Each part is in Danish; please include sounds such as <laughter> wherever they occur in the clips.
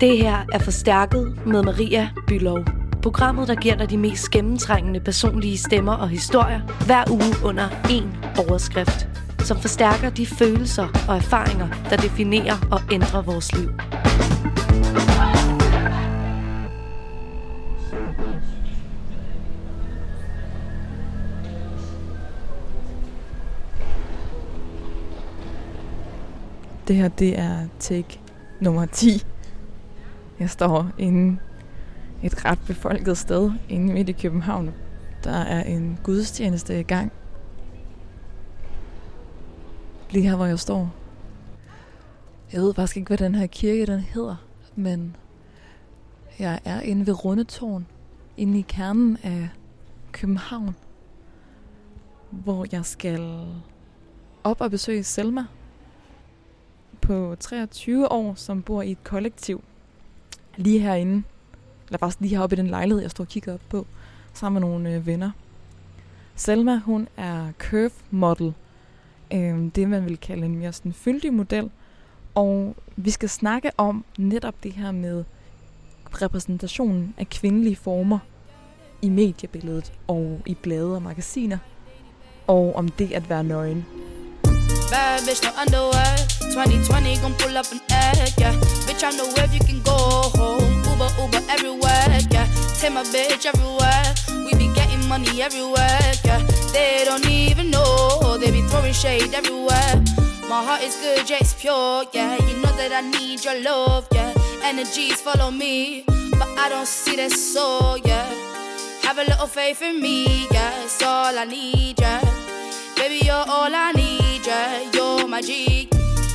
Det her er Forstærket med Maria Bylov. Programmet, der giver dig de mest gennemtrængende personlige stemmer og historier hver uge under én overskrift, som forstærker de følelser og erfaringer, der definerer og ændrer vores liv. Det her, det er take nummer 10. Jeg står inde et ret befolket sted inde midt i København. Der er en gudstjeneste i gang. Lige her, hvor jeg står. Jeg ved faktisk ikke, hvad den her kirke den hedder, men jeg er inde ved Rundetårn, inde i kernen af København, hvor jeg skal op og besøge Selma på 23 år, som bor i et kollektiv lige herinde eller faktisk lige heroppe i den lejlighed, jeg står og kigger op på, sammen med nogle øh, venner. Selma, hun er curve model. Øh, det, man vil kalde en mere sådan fyldig model. Og vi skal snakke om netop det her med repræsentationen af kvindelige former i mediebilledet og i blade og magasiner. Og om det at være nøgen. Bad bitch, no underwear. 2020 gon' pull up an egg, yeah. Bitch, I know if you can go home. Uber, Uber everywhere, yeah. Take my bitch everywhere. We be getting money everywhere, yeah. They don't even know. They be throwing shade everywhere. My heart is good, yeah, it's pure, yeah. You know that I need your love, yeah. Energies follow me, but I don't see that soul, yeah. Have a little faith in me, yeah. It's all I need, yeah. Baby, you're all I need, yeah. You're my G.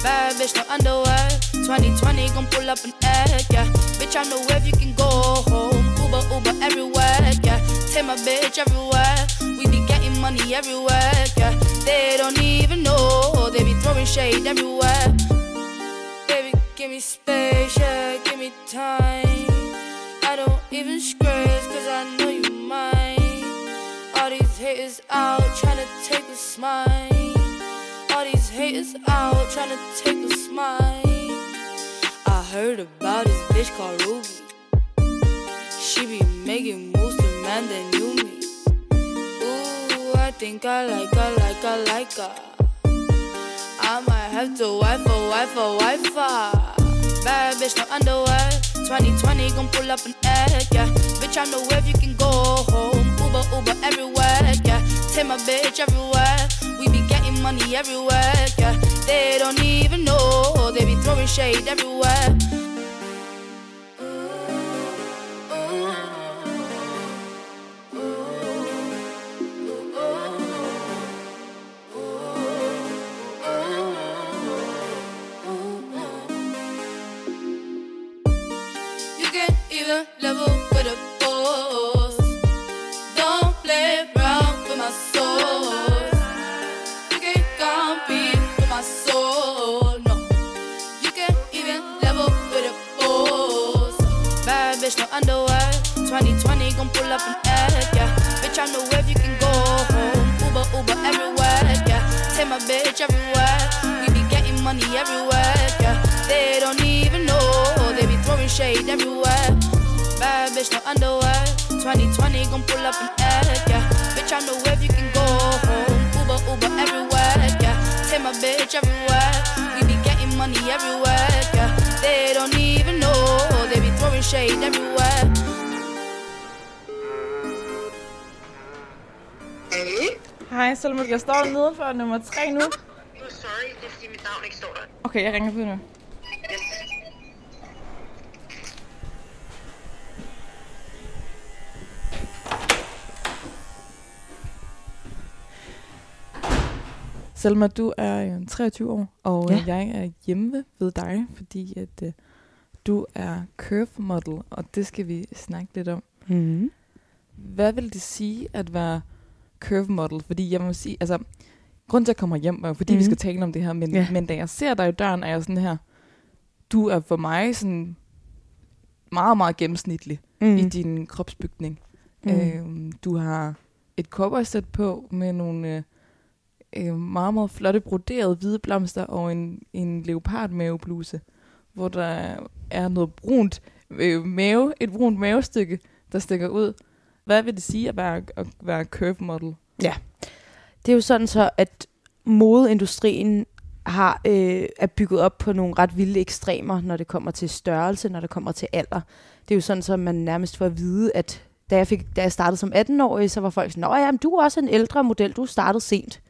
Bad bitch, no underwear. 2020 gon' pull up an egg, yeah. Bitch, I know if you can go home. Uber, Uber everywhere, yeah. Take my bitch everywhere. We be getting money everywhere, yeah. They don't even know. They be throwing shade everywhere. Baby, give me space, yeah. Give me time. I don't even scratch, cause I know you mine. All these haters out trying to take a smile. Haters out trying to take a smile. I heard about this bitch called Ruby. She be making moves to man that knew me. Ooh, I think I like her, like her, like her. I might have to wife a wife a wife her. Bad bitch, no underwear. 2020 gon' pull up an egg, yeah. Bitch, I know if you can go home. Uber, Uber everywhere, yeah. Take my bitch everywhere. Money everywhere, yeah. They don't even know. They be throwing shade everywhere. You can't even level shade everywhere. Bad bitch, no underwear. 2020 gon' pull up an egg, yeah. Bitch, I know if you can go home. Uber, Uber everywhere, yeah. Take my bitch everywhere. We be getting money everywhere, yeah. They don't even know. They be throwing shade everywhere. Hej, Salma. Jeg står nede for nummer 3 nu. Sorry, det er fordi mit navn ikke står der. Okay, jeg ringer på nu. Selma, du er øh, 23 år, og ja. Ja. jeg er hjemme ved dig, fordi at øh, du er curve model, og det skal vi snakke lidt om. Mm-hmm. Hvad vil det sige at være curve model? Fordi jeg må sige, altså, grund til at jeg kommer hjem, jo fordi, mm. vi skal Mhm. tale om det her, men, Ja. men da jeg ser dig i døren, er jeg sådan her, du er for mig sådan meget, meget gennemsnitlig mm. i din kropsbygning. Mm. Øhm, du har et cowboysæt på med nogle øh, øh, meget, meget flotte broderede hvide blomster og en, en leopardmavebluse. hvor der er noget brunt øh, mave, et brunt mavestykke, der stikker ud. Hvad vil det sige at være, at være curve model? Ja, Det er jo sådan så, at modeindustrien har, øh, er bygget op på nogle ret vilde ekstremer, når det kommer til størrelse, når det kommer til alder. Det er jo sådan så, man nærmest får at vide, at da jeg, fik, da jeg startede som 18-årig, så var folk sådan, Nå ja, men du er også en ældre model, du startede sent.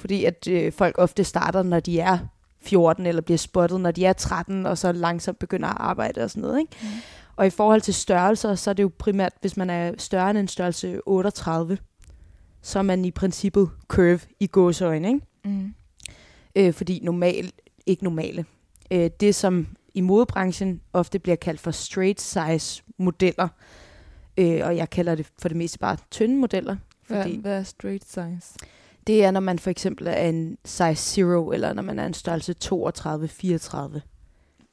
Fordi at øh, folk ofte starter, når de er 14, eller bliver spottet, når de er 13, og så langsomt begynder at arbejde og sådan noget. Ikke? Mm. Og i forhold til størrelser, så er det jo primært, hvis man er større end en størrelse 38, så er man i princippet curve i gåseøjne, ikke? Mm. øh, fordi normal, ikke normale. Øh, det, som i modebranchen ofte bliver kaldt for straight size modeller, øh, og jeg kalder det for det meste bare tynde modeller, Hvad, fordi hvad er straight size? Det er, når man for eksempel er en size 0, eller når man er en størrelse 32-34.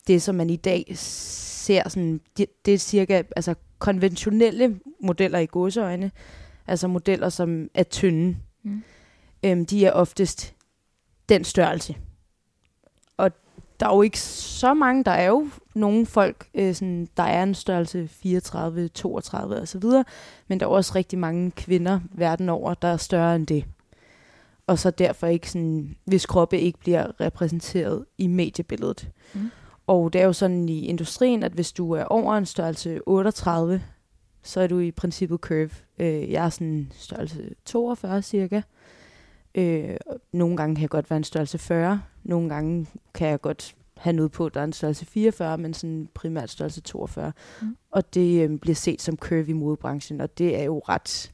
Det, som man i dag ser, sådan, det, det er cirka altså, konventionelle modeller i gåseøjne, altså modeller, som er tynde, Mm. øhm, de er oftest den størrelse. Og der er jo ikke så mange, der er jo nogle folk, øh, sådan, der er en størrelse 34, 32 og så videre, men der er også rigtig mange kvinder verden over, der er større end det. Og så derfor ikke sådan, hvis kroppe ikke bliver repræsenteret i mediebilledet. Mm. Og det er jo sådan i industrien, at hvis du er over en størrelse 38, så er du i princippet curve. Øh, jeg er sådan størrelse 42 cirka. Øh, og nogle gange kan jeg godt være en størrelse 40. Nogle gange kan jeg godt have noget på, der er en størrelse 44, men sådan primært størrelse 42. Mm. Mm. Og det øh, bliver set som curve i modebranchen, og det er jo ret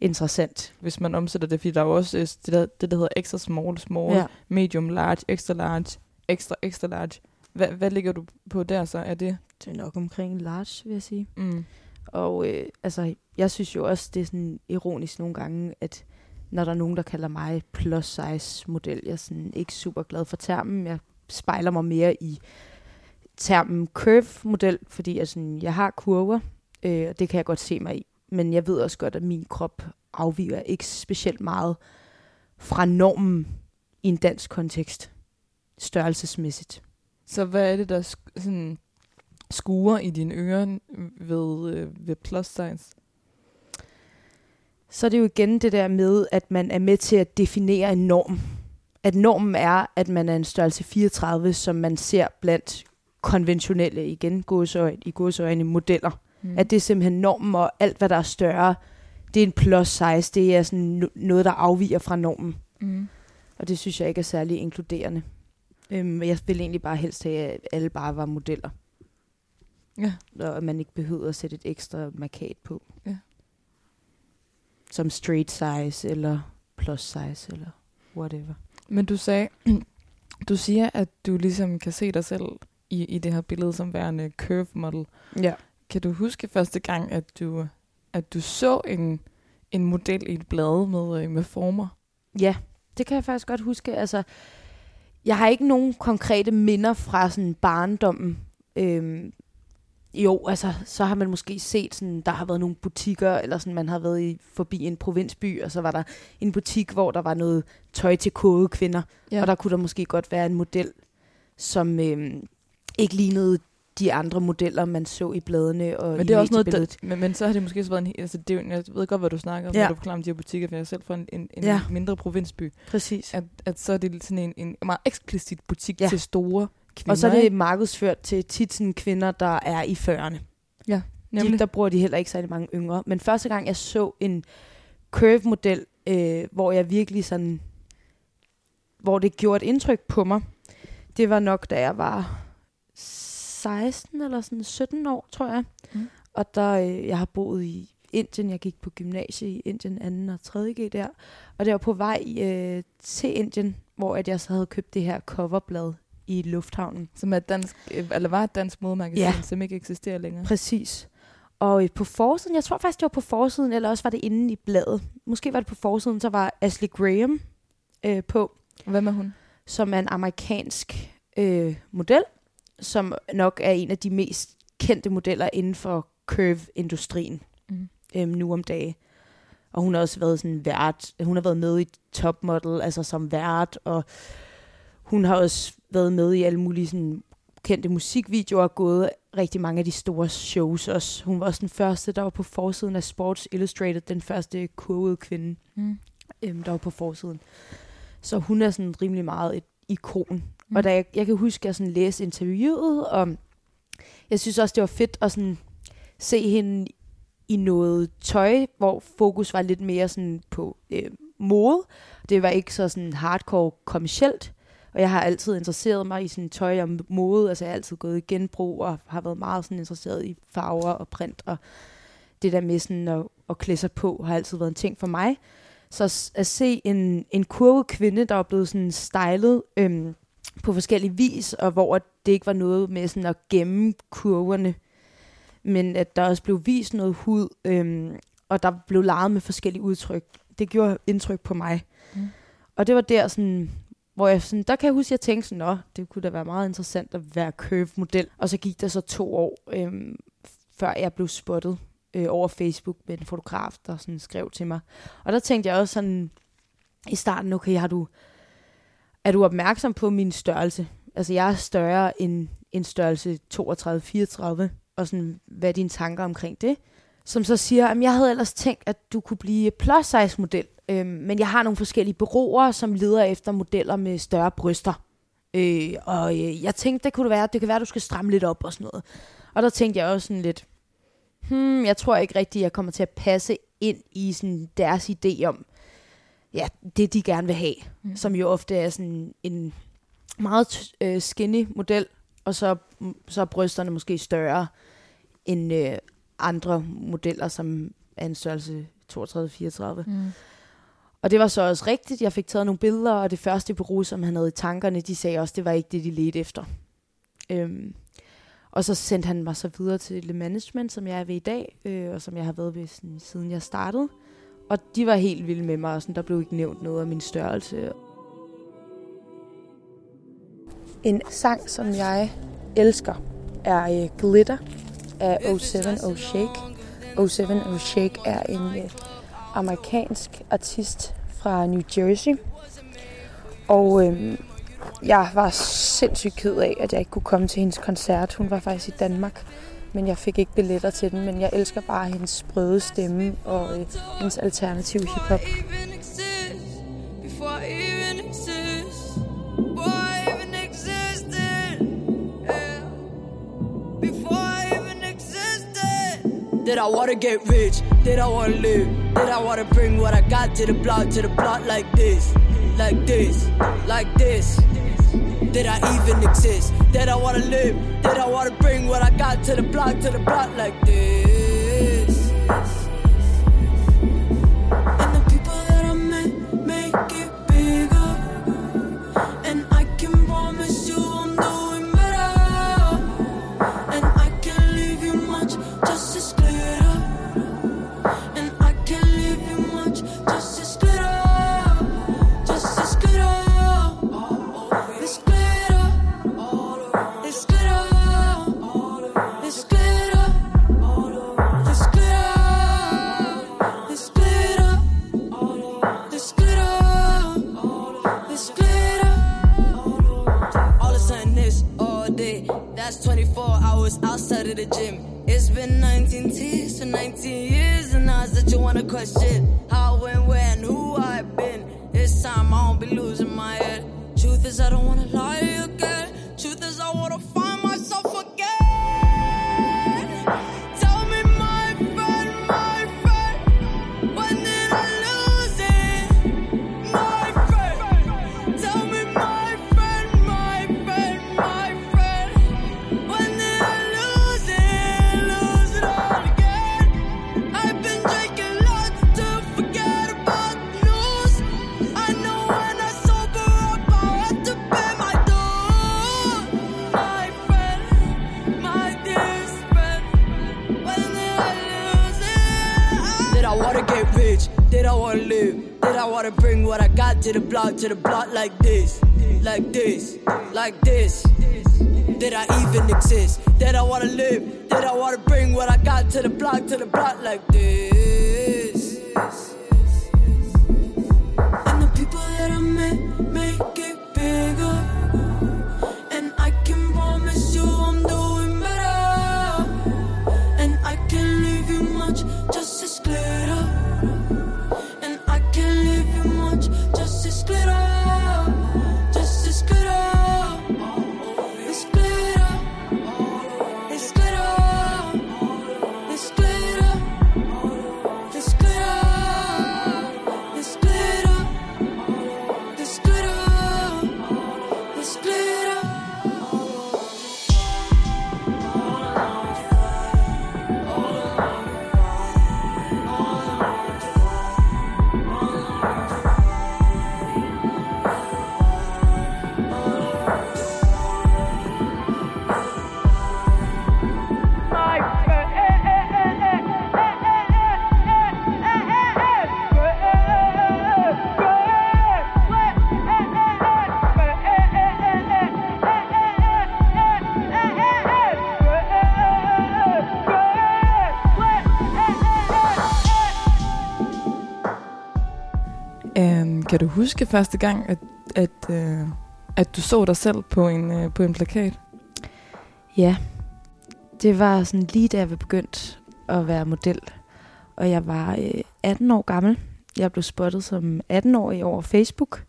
interessant. Hvis man omsætter det, fordi der er jo også øh, det, der, det, der hedder extra small, small, ja. medium large, extra large, extra, extra large. Hvad, hvad ligger du på der så? Er det? det er nok omkring large, vil jeg sige. Mm. Og øh, altså, jeg synes jo også, det er sådan ironisk nogle gange, at når der er nogen, der kalder mig plus size model, jeg er sådan ikke super glad for termen. Jeg spejler mig mere i termen curve model, fordi jeg, sådan, jeg har kurver, øh, og det kan jeg godt se mig i. Men jeg ved også godt, at min krop afviger ikke specielt meget fra normen i en dansk kontekst, størrelsesmæssigt. Så hvad er det, der sk- sådan, skuer i dine ører ved, øh, ved plus size? så er det jo igen det der med, at man er med til at definere en norm. At normen er, at man er en størrelse 34, som man ser blandt konventionelle, igen gåseøjne, i gåseøjne modeller. Mm. At det er simpelthen normen, og alt hvad der er større, det er en plus size. Det er sådan no- noget, der afviger fra normen. Mm. Og det synes jeg ikke er særlig inkluderende. Øhm, jeg ville egentlig bare helst have, at alle bare var modeller. Ja. Og at man ikke behøvede at sætte et ekstra markat på. Ja. Som straight size, eller plus size, eller whatever. Men du sagde, <clears throat> du siger, at du ligesom kan se dig selv i, i det her billede som værende curve model. Ja. Kan du huske første gang, at du, at du så en, en model i et blad med, øh, med former? Ja, det kan jeg faktisk godt huske. Altså, jeg har ikke nogen konkrete minder fra sådan barndommen. Øhm, jo, altså, så har man måske set, sådan, der har været nogle butikker, eller sådan, man har været i, forbi en provinsby, og så var der en butik, hvor der var noget tøj til kode kvinder, Ja. og der kunne der måske godt være en model, som øhm, ikke lignede de andre modeller, man så i bladene og men i det er også noget, der, men, men så har det måske også været en, altså det er jo, jeg ved godt, hvad du snakker om, Ja. når du forklarer om de her butikker, for jeg er selv fra en, en, en Ja. mindre provinsby, Præcis. at, at så er det sådan en, en meget eksplicit butik Ja. til store kvinder. Og så er det markedsført til tit sådan kvinder, der er i 40'erne. Nemlig. De, der bruger de heller ikke særlig mange yngre. Men første gang, jeg så en curve-model, øh, hvor jeg virkelig sådan, hvor det gjorde et indtryk på mig, det var nok, da jeg var 16 eller sådan 17 år, tror jeg. Mm. Og der, øh, jeg har boet i Indien. Jeg gik på gymnasiet i Indien 2. og 3. G der. Og det var på vej øh, til Indien, hvor at jeg så havde købt det her coverblad i lufthavnen. Som er et dansk, øh, eller var et dansk modemagasin, Ja. som ikke eksisterer længere. Præcis. Og øh, på forsiden, jeg tror faktisk, det var på forsiden, eller også var det inde i bladet. Måske var det på forsiden, så var Ashley Graham øh, på, Hvad med hun? som er en amerikansk øh, model, som nok er en af de mest kendte modeller inden for curve-industrien Mm. øh, nu om dagen. Og hun har også været sådan vært, hun har været med i Top Model, altså som vært, og hun har også været med i alle mulige sådan kendte musikvideoer og gået rigtig mange af de store shows også. Hun var også den første, der var på forsiden af Sports Illustrated, den første kurvede kvinde, Mm. øhm, der var på forsiden. Så hun er sådan rimelig meget et ikon. Mm. Og da jeg, jeg kan huske, at jeg sådan læste interviewet, og jeg synes også, det var fedt at sådan se hende i noget tøj, hvor fokus var lidt mere sådan på øh, mode. Det var ikke så sådan hardcore kommercielt. Og jeg har altid interesseret mig i sådan tøj og mode. Altså jeg har altid gået i genbrug og har været meget sådan interesseret i farver og print. Og det der med sådan at, at klæde sig på har altid været en ting for mig. Så at se en, en kurvet kvinde, der er blevet sådan stylet øhm, på forskellige vis, og hvor det ikke var noget med sådan at gemme kurverne, men at der også blev vist noget hud, øhm, og der blev leget med forskellige udtryk. Det gjorde indtryk på mig. Mm. Og det var der sådan, hvor jeg sådan, der kan jeg huske, at jeg tænkte sådan, Nå, det kunne da være meget interessant at være curve-model. Og så gik der så to år, øhm, før jeg blev spottet øh, over Facebook med en fotograf, der sådan skrev til mig. Og der tænkte jeg også sådan, i starten, okay, har du, er du opmærksom på min størrelse? Altså, jeg er større end en størrelse 32-34, og sådan, hvad er dine tanker omkring det? Som så siger, at jeg havde ellers tænkt, at du kunne blive plus size model, øhm, men jeg har nogle forskellige bureauer, som leder efter modeller med større bryster. Øh, og øh, jeg tænkte, det kunne det være, det kan være, at du skal stramme lidt op og sådan noget. Og der tænkte jeg også sådan lidt, hmm, jeg tror ikke rigtigt, jeg kommer til at passe ind i sådan deres idé om, ja, det de gerne vil have, Mm. mm. som jo ofte er sådan en meget øh, skinny model, og så, så er brysterne måske større end øh, andre modeller, som er en størrelse 32-34. Mm. Og det var så også rigtigt. Jeg fik taget nogle billeder, og det første bureau, som han havde i tankerne, de sagde også, det var ikke det, de ledte efter. Øhm, og så sendte han mig så videre til Le Management, som jeg er ved i dag, øh, og som jeg har været ved sådan, siden jeg startede. Og de var helt vilde med mig, og sådan, der blev ikke nævnt noget af min størrelse. En sang, som jeg elsker, er øh, Glitter af 07 O Shake. 07 O Shake er en øh, amerikansk artist fra New Jersey. Og øh, jeg var sindssygt ked af, at jeg ikke kunne komme til hendes koncert. Hun var faktisk i Danmark, men jeg fik ikke billetter til den. Men jeg elsker bare hendes sprøde stemme og øh, hendes alternative hiphop. Did I wanna get rich? Did I wanna live? Did I wanna bring what I got to the block, to the block like this, like this, like this? Did I even exist? Did I wanna live? Did I wanna bring what I got to the block, to the block like this? That's 24 hours outside of the gym. It's been 19 tears for 19 years, and now that you wanna question what I got to the block, to the block like this, like this, like this? Did I even exist? Did I wanna live? Did I wanna bring what I got to the block, to the block like this? Huske første gang, at, at, øh, at du så dig selv på en, øh, på en plakat? Ja, det var sådan lige da jeg var begyndt at være model. Og jeg var øh, 18 år gammel. Jeg blev spottet som 18-årig over Facebook.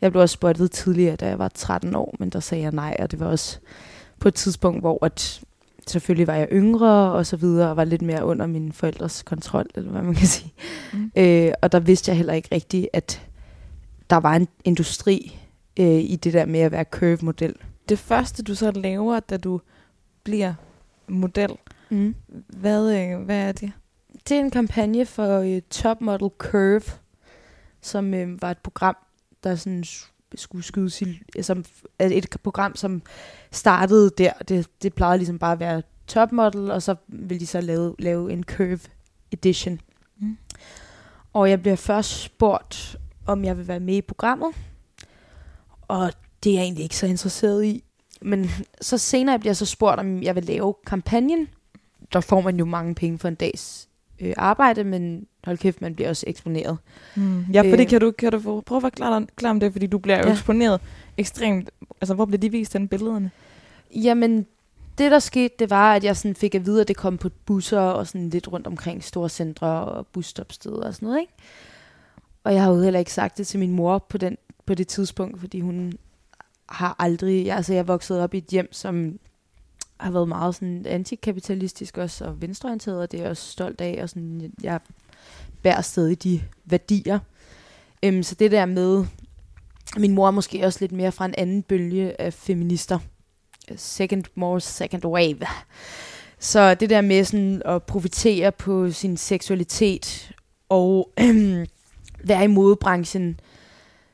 Jeg blev også spottet tidligere, da jeg var 13 år, men der sagde jeg nej, og det var også på et tidspunkt, hvor at, selvfølgelig var jeg yngre og så videre, og var lidt mere under mine forældres kontrol, eller hvad man kan sige. Mm. Øh, og der vidste jeg heller ikke rigtigt, at der var en industri øh, i det der med at være curve-model. Det første, du så laver, da du bliver model, Mm. hvad, øh, hvad er det? Det er en kampagne for øh, Top Model Curve, som øh, var et program, der sådan skulle skydes i, som, altså et program, som startede der. Det, det plejede ligesom bare at være Top Model, og så ville de så lave, lave en Curve Edition. Mm. Og jeg bliver først spurgt, om jeg vil være med i programmet. Og det er jeg egentlig ikke så interesseret i. Men så senere bliver jeg så spurgt, om jeg vil lave kampagnen. Der får man jo mange penge for en dags øh, arbejde, men hold kæft, man bliver også eksponeret. Mm. Ja, fordi Øh. kan du, kan du prøve at forklare klar om det, fordi du bliver jo Ja. eksponeret ekstremt. Altså, hvor bliver de vist, den billederne? Jamen, det der skete, det var, at jeg sådan fik at vide, at det kom på busser og sådan lidt rundt omkring store centre og busstopsteder og sådan noget, ikke? Og jeg har jo heller ikke sagt det til min mor på, den, på det tidspunkt, fordi hun har aldrig... Altså, jeg er vokset op i et hjem, som har været meget sådan antikapitalistisk også, og venstreorienteret, og det er jeg også stolt af, og sådan, jeg bærer stadig de værdier. Øhm, så det der med... Min mor er måske også lidt mere fra en anden bølge af feminister second, more second wave. Så det der med sådan at profitere på sin seksualitet og <clears throat> øhm, være i modebranchen,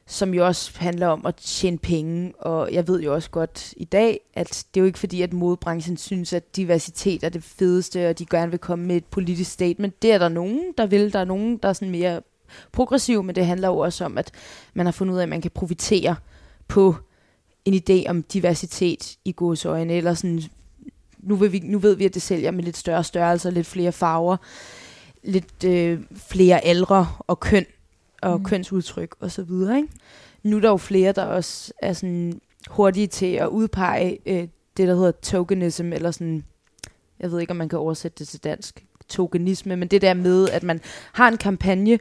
som jo også handler om at tjene penge. Og jeg ved jo også godt i dag, at det er jo ikke fordi, at modebranchen synes, at diversitet er det fedeste, og de gerne vil komme med et politisk statement. Det er der nogen, der vil. Der er nogen, der er sådan mere progressiv, men det handler jo også om, at man har fundet ud af, at man kan profitere på en idé om diversitet i godsøjne, eller sådan, nu, vil vi, nu ved vi, at det sælger med lidt større størrelser, lidt flere farver, lidt øh, flere aldre og køn, og Mm. kønsudtryk og så videre. Ikke? Nu er der jo flere, der også er sådan hurtige til at udpege øh, det, der hedder tokenism, eller sådan, jeg ved ikke, om man kan oversætte det til dansk, tokenisme, men det der med, at man har en kampagne,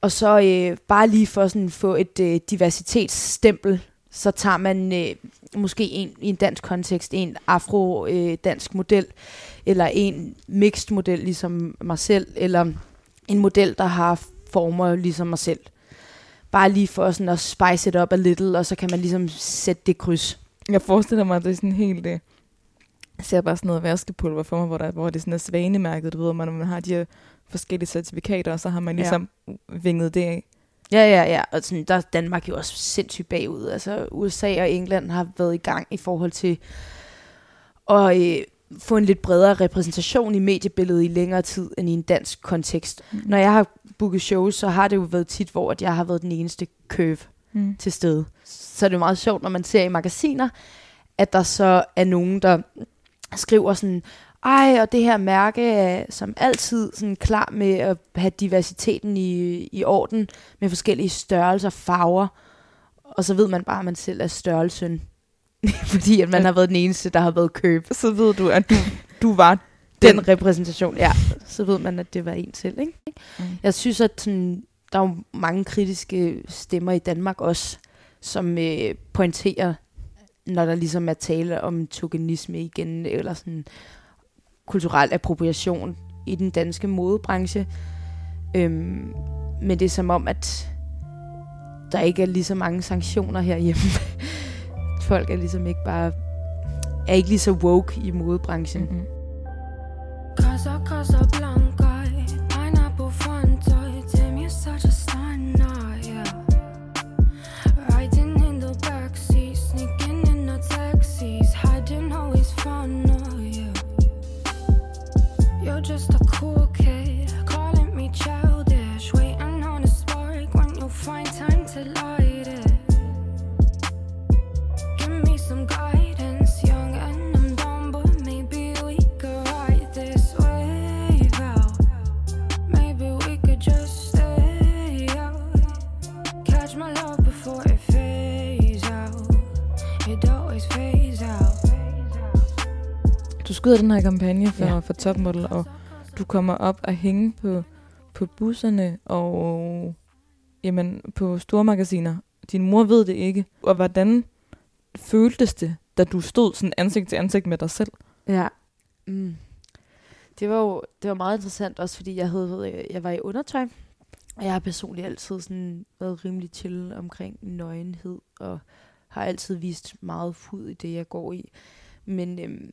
og så øh, bare lige for sådan få et øh, diversitetsstempel, så tager man øh, måske en i en dansk kontekst, en afro-dansk model, eller en mixed model, ligesom mig selv, eller en model, der har former ligesom mig selv. Bare lige for sådan at spice it up a little, og så kan man ligesom sætte det kryds. Jeg forestiller mig, at det er sådan helt... Øh, jeg ser bare sådan noget vaskepulver for mig, hvor, der, hvor det sådan er svanemærket, du ved, man, man har de her forskellige certifikater, og så har man Ja. ligesom vinget det af. Ja, ja, ja. Og sådan, der er Danmark jo også sindssygt bagud. Altså USA og England har været i gang i forhold til at øh, få en lidt bredere repræsentation i mediebilledet i længere tid end i en dansk kontekst. Mm. Når jeg har booket shows, så har det jo været tit, hvor at jeg har været den eneste curve Mm. til stede. Så er det jo meget sjovt, når man ser i magasiner, at der så er nogen, der skriver sådan, ej, og det her mærke er som altid sådan klar med at have diversiteten i, i orden, med forskellige størrelser farver. Og så ved man bare, at man selv er størrelsen. <laughs> Fordi at man har været den eneste, der har været køb. Så ved du, at du, du var den. Den repræsentation, ja. Så ved man, at det var en selv, ikke? Mm. Jeg synes, at sådan, der er jo mange kritiske stemmer i Danmark også, som øh, pointerer, når der ligesom er tale om tokenisme igen, eller sådan kulturel appropriation i den danske modebranche. Øhm, men det er som om, at der ikke er lige så mange sanktioner herhjemme. <laughs> Folk er ligesom ikke bare er ikke lige så woke i modebranchen. Mm-hmm. Casa, Casa Blanca. Skyder den her kampagne for, Ja. for topmodel, og du kommer op og hænge på, på busserne og jamen, på stormagasiner. Din mor ved det ikke. Og hvordan føltes det, da du stod sådan ansigt til ansigt med dig selv? Ja. Mm. Det var jo det var meget interessant også, fordi jeg, havde, jeg var i undertøj, og jeg har personligt altid sådan været rimelig chill omkring nøgenhed, og har altid vist meget hud i det, jeg går i. Men øhm,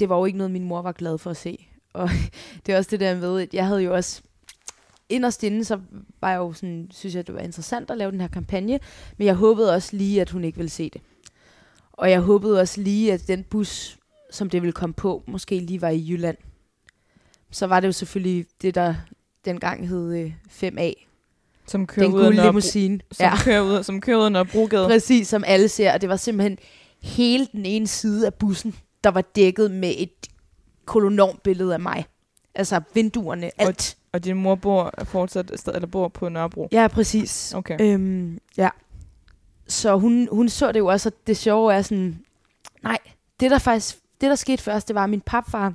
det var jo ikke noget, min mor var glad for at se. Og <laughs> det er også det der med, at jeg havde jo også inderst inde, så var jeg jo sådan, synes jeg, det var interessant at lave den her kampagne, men jeg håbede også lige, at hun ikke ville se det. Og jeg håbede også lige, at den bus, som det ville komme på, måske lige var i Jylland. Så var det jo selvfølgelig det, der dengang hed øh, 5A. Som kører Den gule limousine. som, ja. kører ud, som kører ud af Nørrebrogade. Præcis, som alle ser. Og det var simpelthen hele den ene side af bussen, der var dækket med et kolonormbillede af mig. Altså vinduerne, alt. Og din mor bor fortsat sted, eller bor på Nørrebro. Ja, præcis. Okay. Øhm, ja. Så hun, hun så det jo også, og det sjove er sådan, nej, det der faktisk, det der skete først, det var, at min papfar,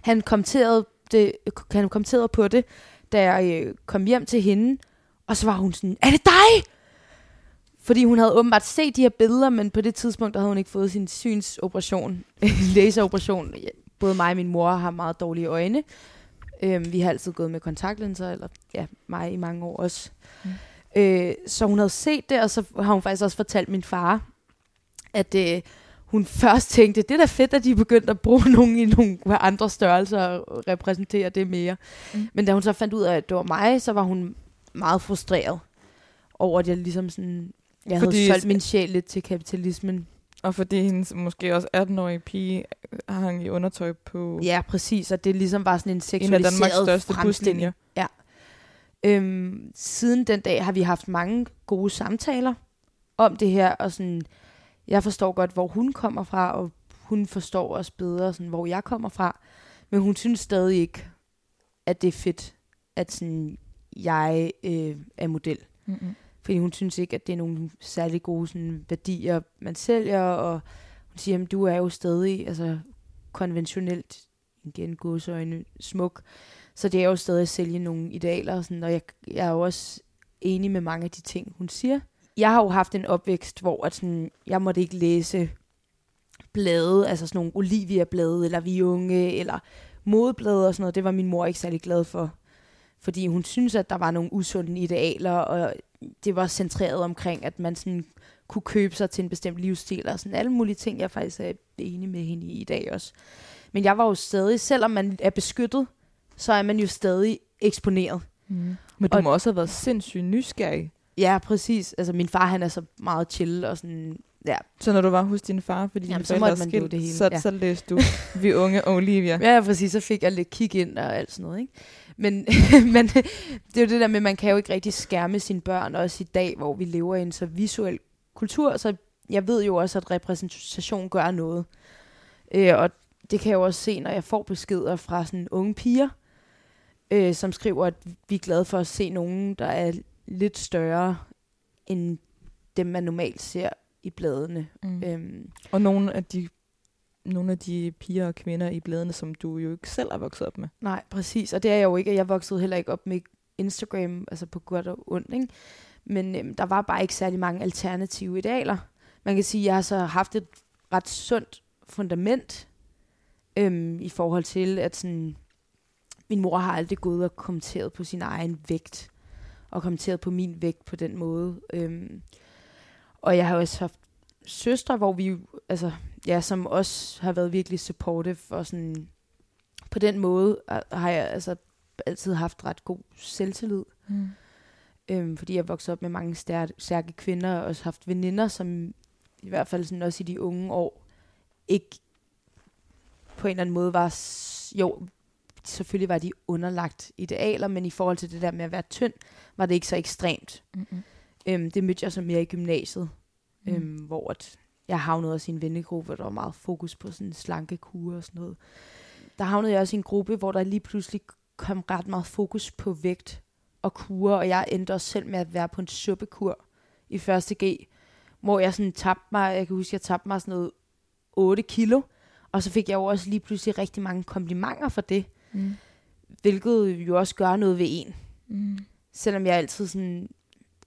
han kommenterede, det, han kommenterede på det, da jeg øh, kom hjem til hende, og så var hun sådan, er det dig? Fordi hun havde åbenbart set de her billeder, men på det tidspunkt, der havde hun ikke fået sin synsoperation, <laughs> laseroperation. Både mig og min mor har meget dårlige øjne. Øhm, vi har altid gået med kontaktlinser, eller ja, mig i mange år også. Mm. Øh, så hun havde set det, og så har hun faktisk også fortalt min far, at øh, hun først tænkte, det er da fedt, at de er begyndt at bruge <laughs> nogen i nogle andre størrelser og repræsentere det mere. Mm. Men da hun så fandt ud af, at det var mig, så var hun meget frustreret over, at jeg ligesom sådan, jeg Fordi- havde solgt min sjæl lidt til kapitalismen. Og fordi hendes måske også 18-årige pige hang i undertøj på Ja, præcis, og det ligesom var sådan en en af seksualiseret Danmarks største buslinjer. Øhm, siden den dag har vi haft mange gode samtaler om det her, og sådan, jeg forstår godt, hvor hun kommer fra, og hun forstår også bedre, sådan, hvor jeg kommer fra. Men hun synes stadig ikke, at det er fedt, at sådan, jeg øh, er model. Mm-hmm. Fordi hun synes ikke, at det er nogle særlig gode sådan, værdier, man sælger, og hun siger, at du er jo stadig altså, konventionelt, igen godsøjne, smuk, så det er jo stadig at sælge nogle idealer, og, sådan, og jeg, jeg er jo også enig med mange af de ting, hun siger. Jeg har jo haft en opvækst, hvor at sådan, jeg måtte ikke læse blade, altså sådan nogle Olivia-blade, eller Vi Unge, eller modeblade og sådan noget. Det var min mor ikke særlig glad for. Fordi hun synes, at der var nogle usunde idealer, og det var centreret omkring, at man sådan kunne købe sig til en bestemt livsstil, og sådan alle mulige ting, jeg faktisk er enig med hende i i dag også. Men jeg var jo stadig, selvom man er beskyttet, så er man jo stadig eksponeret. Mm. Men du Og- må også have været sindssygt nysgerrig. Ja, præcis. Altså min far, han er så meget chill og sådan, ja. Så når du var hos din far, fordi Jamen, dine forældre skilt, det hele, så, ja. så læste du Vi Unge og Olivia. Ja, præcis. Så fik jeg lidt kig ind og alt sådan noget, ikke? Men, <laughs> men det er jo det der med, at man kan jo ikke rigtig skærme sine børn, også i dag, hvor vi lever i en så visuel kultur. Så jeg ved jo også, at repræsentation gør noget. Øh, og det kan jeg jo også se, når jeg får beskeder fra sådan unge piger, øh, som skriver, at vi er glade for at se nogen, der er lidt større end dem, man normalt ser i bladene. Mm. Øhm, Og nogle af de nogle af de piger og kvinder i bladene, som du jo ikke selv er vokset op med. Nej, præcis. Og det er jeg jo ikke. Jeg voksede heller ikke op med Instagram, altså på godt og ondt, ikke? Men øhm, der var bare ikke særlig mange alternative idealer. Man kan sige, at jeg har så haft et ret sundt fundament øhm, i forhold til, at sådan, min mor har aldrig gået og kommenteret på sin egen vægt, og kommenteret på min vægt på den måde. Øhm, og jeg har også haft søstre, hvor vi, altså, ja, som også har været virkelig supportive og sådan, på den måde er- har jeg altså altid haft ret god selvtillid. Mm. Øhm, fordi jeg voksede op med mange stærke, stærke kvinder, og også haft veninder, som i hvert fald sådan også i de unge år, ikke på en eller anden måde var, jo, selvfølgelig var de underlagt idealer, men i forhold til det der med at være tynd, var det ikke så ekstremt. Mm-mm. Øhm, det mødte jeg så mere i gymnasiet, Mm. øhm, hvor at jeg havnede også i en vennegruppe, hvor der var meget fokus på sådan slanke kurer og sådan noget. Der havnede jeg også i en gruppe, hvor der lige pludselig kom ret meget fokus på vægt og kurer, og jeg endte også selv med at være på en suppekur i første G, hvor jeg sådan tabte mig, jeg kan huske, jeg tabte mig sådan noget 8 kilo, Og så fik jeg jo også lige pludselig rigtig mange komplimenter for det, Mm. hvilket jo også gør noget ved en. Mm. Selvom jeg altid sådan,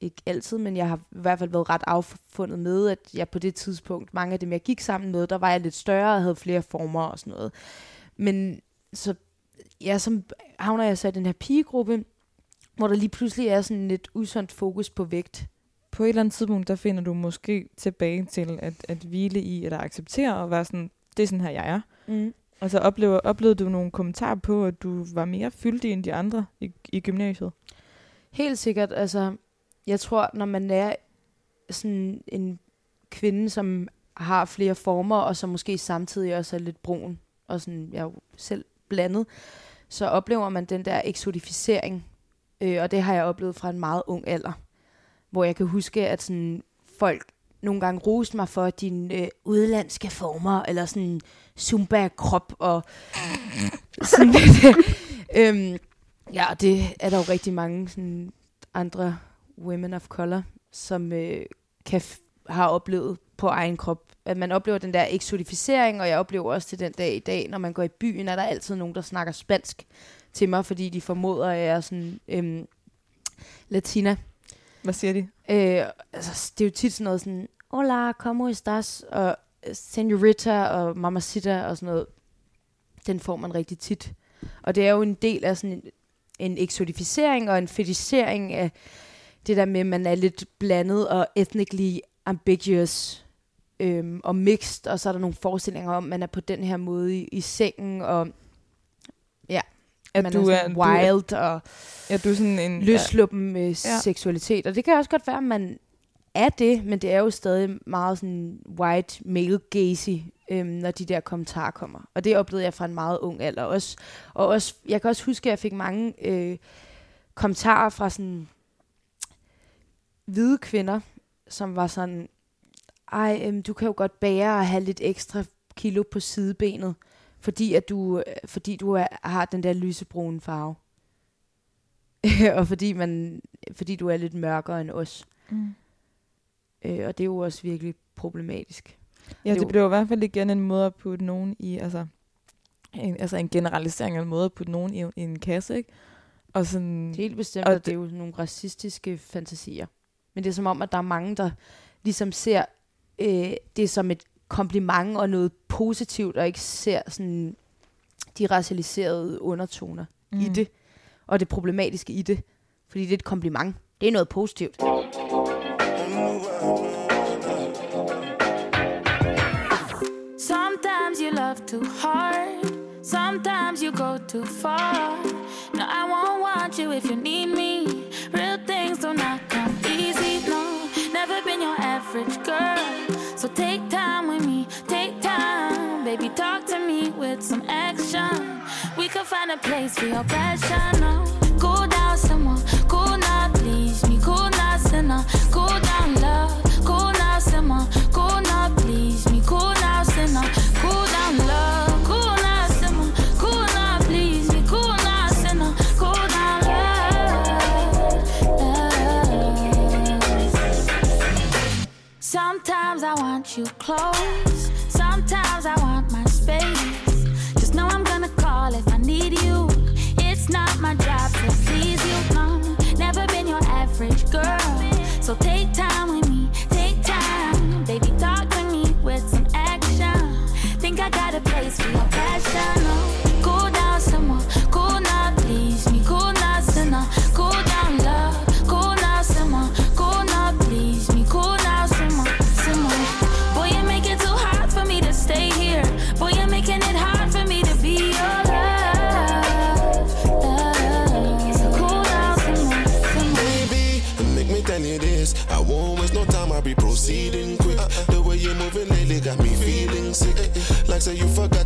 ikke altid, men jeg har i hvert fald været ret affundet med, at jeg på det tidspunkt, mange af dem jeg gik sammen med, der var jeg lidt større og havde flere former og sådan noget. Men så, ja, så havner jeg så i den her pigegruppe, hvor der lige pludselig er sådan lidt usundt fokus på vægt. På et eller andet tidspunkt, der finder du måske tilbage til at, at hvile i, eller acceptere og være sådan, det er sådan her, jeg er. Mm. Og så oplever, oplevede du nogle kommentarer på, at du var mere fyldig end de andre i, i gymnasiet? Helt sikkert. Altså, jeg tror, når man er sådan en kvinde, som har flere former, og som måske samtidig også er lidt brun, og sådan, jeg er jo selv blandet, så oplever man den der eksotificering, Øh, og det har jeg oplevet fra en meget ung alder. Hvor jeg kan huske, at sådan, folk nogle gange roste mig for dine øh, udlandske former, eller sådan zumba-krop, og sådan <laughs> lidt. Øh, øhm, ja, og det er der jo rigtig mange sådan, andre women of color, som øh, kan har oplevet på egen krop. At man oplever den der eksodificering, og jeg oplever også til den dag i dag, når man går i byen, er der altid nogen, der snakker spansk til mig, fordi de formoder, at jeg er sådan øhm, latina. Hvad siger de? Øh, altså, det er jo tit sådan noget sådan, hola, como estás? Og øh, senorita og mamacita og sådan noget. Den får man rigtig tit. Og det er jo en del af sådan en, en eksodificering og en fetisering af det der med, at man er lidt blandet og ethnically ambiguous øhm, og mixed, og så er der nogle forestillinger om, at man er på den her måde i, i sengen, og At man du er, er, sådan du er, wild og ja, du er sådan en... løsluppen med Ja. seksualitet. Og det kan også godt være, at man er det, men det er jo stadig meget sådan white male gazy, øhm, når de der kommentarer kommer. Og det oplevede jeg fra en meget ung alder også. Og også, jeg kan også huske, at jeg fik mange øh, kommentarer fra sådan hvide kvinder, som var sådan, ej, øhm, du kan jo godt bære at have lidt ekstra kilo på sidebenet, fordi at du, øh, fordi du er, har den der lysebrune farve. <laughs> og fordi, man, fordi du er lidt mørkere end os. Mm. Øh, og det er jo også virkelig problematisk. Ja, det Jo. blev i hvert fald igen en måde at putte nogen i, altså en, altså en generalisering af en måde at putte nogen i, i en kasse, ikke? Og sådan, Helt bestemt, Og og det er jo nogle racistiske fantasier. Men det er som om, at der er mange, der ligesom ser øh, det som et kompliment og noget positivt, og ikke ser sådan de racialiserede undertoner mm. i det, og det problematiske i det. Fordi det er et kompliment. Det er noget positivt. Sometimes you love too hard. Sometimes you go too far. No, I won't want you if you need me. So take time with me. Take time, baby. Talk to me with some action. We could find a place for your passion. No, cool down, someone. Cool now, please me. Cool now, sinner. Cool down, you close.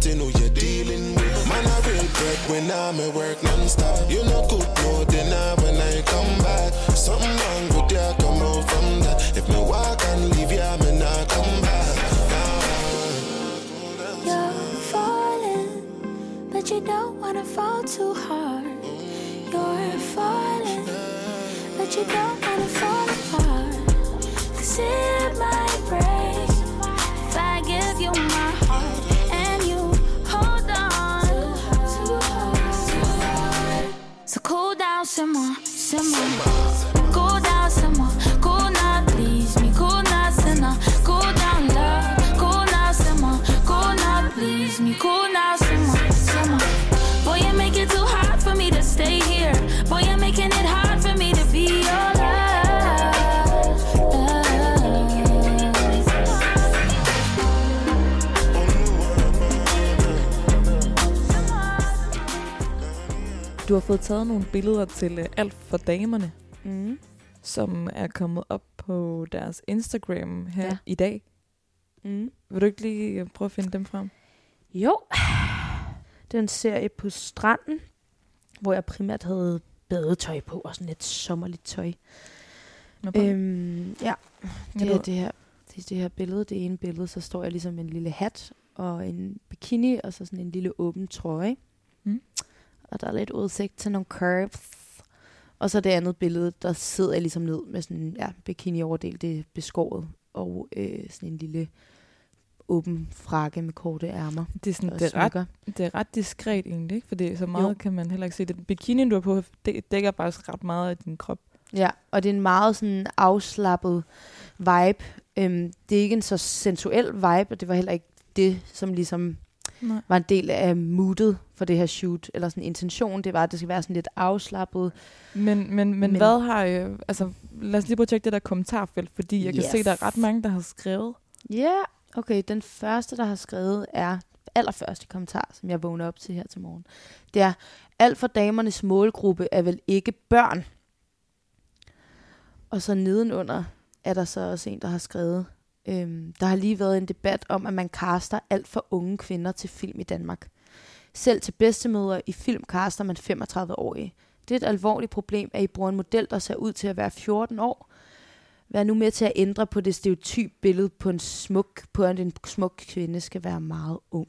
Say you dealing with. Man, I when I'm at work non-stop. You know good, no dinner when I come back. Something wrong with you, come out from that. If me walk and leave not come back. You're falling, but you don't wanna fall too hard. You're falling, but you don't fået taget nogle billeder til uh, alt for damerne, Mm. som er kommet op på deres Instagram her Ja. i dag. Mm. Vil du ikke lige øh, prøve at finde dem frem? Jo. Det er en serie på stranden, hvor jeg primært havde badetøj på, og sådan lidt sommerligt tøj. Øhm, ja, det er det her, det, er det her billede. Det ene billede, så står jeg ligesom med en lille hat og en bikini, og så sådan en lille åben trøje. Mm. Og der er lidt udsigt til nogle curves. Og så det andet billede, der sidder jeg ligesom ned med sådan en ja, bikini-overdel, det er beskåret. Og øh, sådan en lille åben frakke med korte ærmer. det, er sådan, det, er ret, det er ret diskret egentlig, ikke? Fordi så meget Jo. kan man heller ikke se det. Bikinien, du har på, det dækker faktisk ret meget af din krop. Ja, og det er en meget sådan afslappet vibe. Øhm, det er ikke en så sensuel vibe, og det var heller ikke det, som ligesom Nej. var en del af moodet for det her shoot, eller sådan intention, det var, at det skal være sådan lidt afslappet. Men, men, men, men hvad har... Øh, altså, lad os lige prøve at tjekke det der kommentarfelt, fordi jeg kan Yes. se, der er ret mange, der har skrevet. Ja, yeah. okay, den første, der har skrevet, er allerførste kommentar, som jeg vågner op til her til morgen. Det er, alt for damernes målgruppe er vel ikke børn. Og så nedenunder er der så også en, der har skrevet, øhm, der har lige været en debat om, at man kaster alt for unge kvinder til film i Danmark. Selv til bedstemøder i film kaster man 35-årige. Det er et alvorligt problem, at I bruger en model, der ser ud til at være 14 år. Vær nu med til at ændre på det stereotyp billede på en smuk, på at en smuk kvinde skal være meget ung.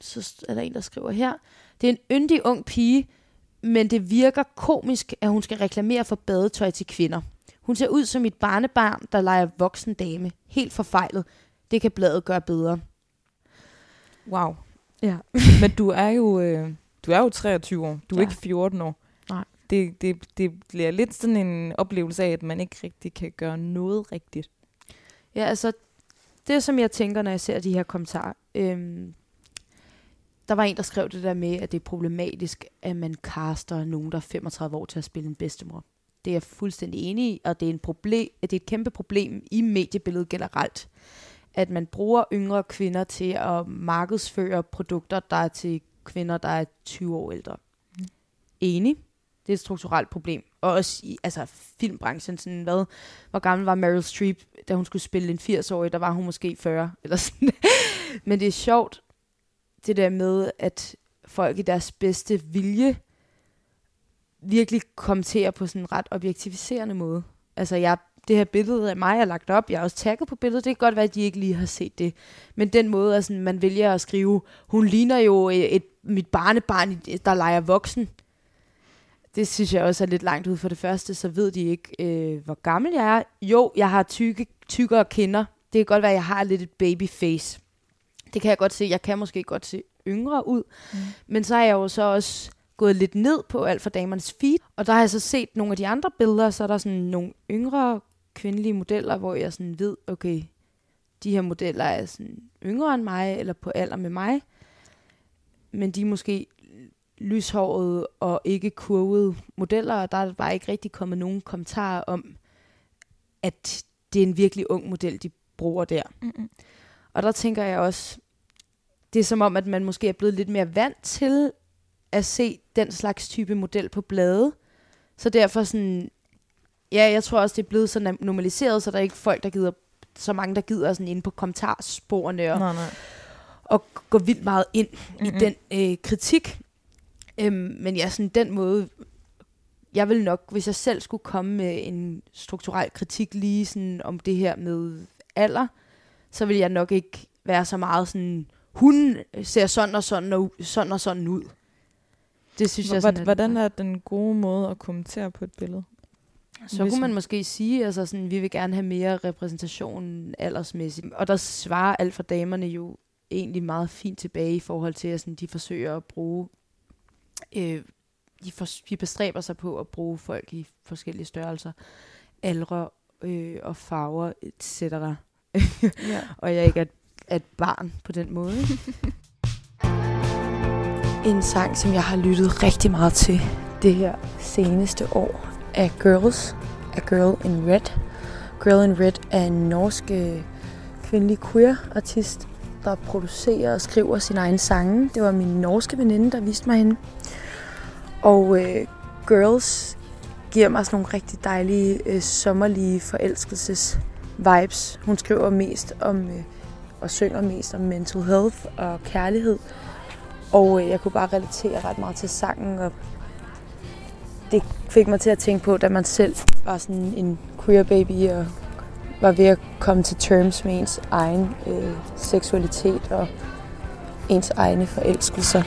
Så er der en, der skriver her. Det er en yndig ung pige, men det virker komisk, at hun skal reklamere for badetøj til kvinder. Hun ser ud som et barnebarn, der leger voksen dame. Helt forfejlet. Det kan bladet gøre bedre. Wow. Ja. <laughs> Men du er jo, øh, du er jo 23 år. Du er Ja. ikke 14 år. Nej. Det, det, det bliver lidt sådan en oplevelse af, at man ikke rigtig kan gøre noget rigtigt. Ja, altså, det som jeg tænker, når jeg ser de her kommentarer, øhm, der var en, der skrev det der med, at det er problematisk, at man caster nogen, der er 35 år til at spille en bedstemor. Det er jeg fuldstændig enig i, og det er, en problem, det er et kæmpe problem i mediebilledet generelt, at man bruger yngre kvinder til at markedsføre produkter, der er til kvinder, der er 20 år ældre. Mm. Enig. Det er et strukturelt problem. Og også i altså, filmbranchen, sådan hvad, hvor gammel var Meryl Streep, da hun skulle spille en 80-årig, der var hun måske 40, <laughs> eller sådan. Men det er sjovt, det der med, at folk i deres bedste vilje virkelig kommenterer på sådan en ret objektiviserende måde. Altså, jeg, det her billede af mig er lagt op, jeg er også tagget på billedet, det kan godt være, at de ikke lige har set det. Men den måde, at sådan, man vælger at skrive, hun ligner jo et, et, mit barnebarn, der leger voksen. Det synes jeg også er lidt langt ud for det første, så ved de ikke, øh, hvor gammel jeg er. Jo, jeg har tykke, tykkere kinder. Det kan godt være, at jeg har lidt et babyface. Det kan jeg godt se. Jeg kan måske godt se yngre ud. Mm. Men så har jeg jo så også gået lidt ned på alt for damernes feed. Og der har jeg så set nogle af de andre billeder, så er der sådan nogle yngre kvindelige modeller, hvor jeg sådan ved, okay, de her modeller er sådan yngre end mig, eller på alder med mig. Men de er måske lyshårede og ikke kurvede modeller, og der er bare ikke rigtig kommet nogen kommentarer om, at det er en virkelig ung model, de bruger der. Mm-mm. Og der tænker jeg også, det er som om, at man måske er blevet lidt mere vant til at se den slags type model på blade. Så derfor sådan, ja, jeg tror også, det er blevet så normaliseret, så der er ikke folk, der gider, så mange, der gider sådan inde på kommentarsporene og, Nej, nej. og gå vildt meget ind mm-hmm. i den øh, kritik. Øhm, men ja, sådan den måde, jeg vil nok, hvis jeg selv skulle komme med en strukturel kritik lige sådan om det her med alder, så vil jeg nok ikke være så meget sådan, hun ser sådan og sådan og sådan og sådan ud. Det synes jeg sådan, Hvordan, er den gode måde at kommentere på et billede? Så Hvis kunne man måske sige, altså sådan, vi vil gerne have mere repræsentation aldersmæssigt. Og der svarer alt for damerne jo egentlig meget fint tilbage i forhold til, at sådan, de forsøger at bruge øh, de, for, de bestræber sig på at bruge folk i forskellige størrelser, aldre øh, og farver, etc. Ja. <laughs> og jeg ikke er, er et barn på den måde. <laughs> en sang, som jeg har lyttet rigtig meget til det her seneste år, er Girls, A Girl in Red. Girl in Red er en norsk øh, kvindelig queer-artist, der producerer og skriver sin egen sange. Det var min norske veninde, der viste mig hende. Og øh, Girls giver mig sådan nogle rigtig dejlige, øh, sommerlige forelskelses vibes. Hun skriver mest om, øh, og synger mest om mental health og kærlighed. Og øh, jeg kunne bare relatere ret meget til sangen, og det fik mig til at tænke på, da man selv var sådan en queer baby og var ved at komme til terms med ens egen øh, seksualitet og ens egne forelskelser.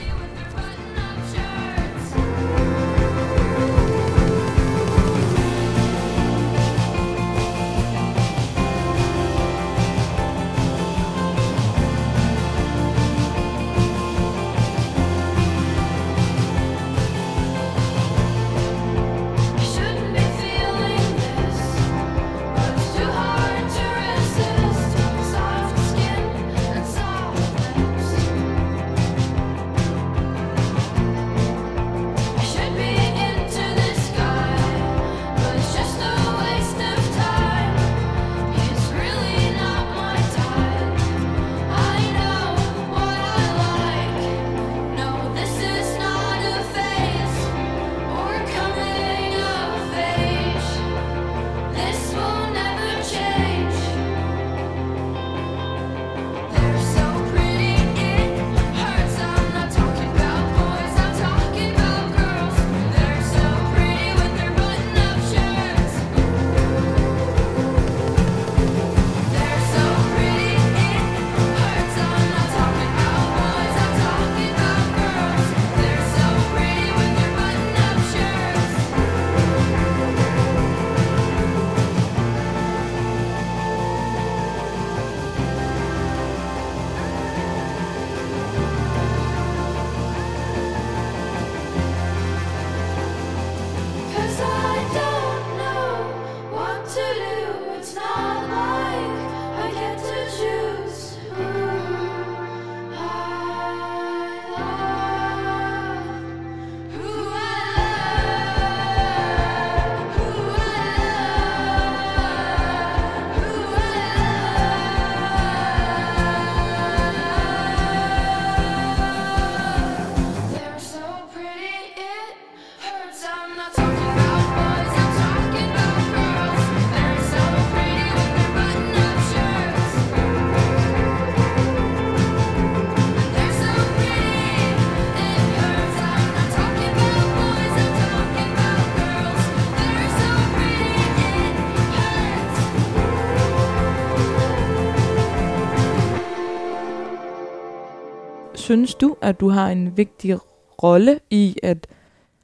Synes du, at du har en vigtig rolle i, at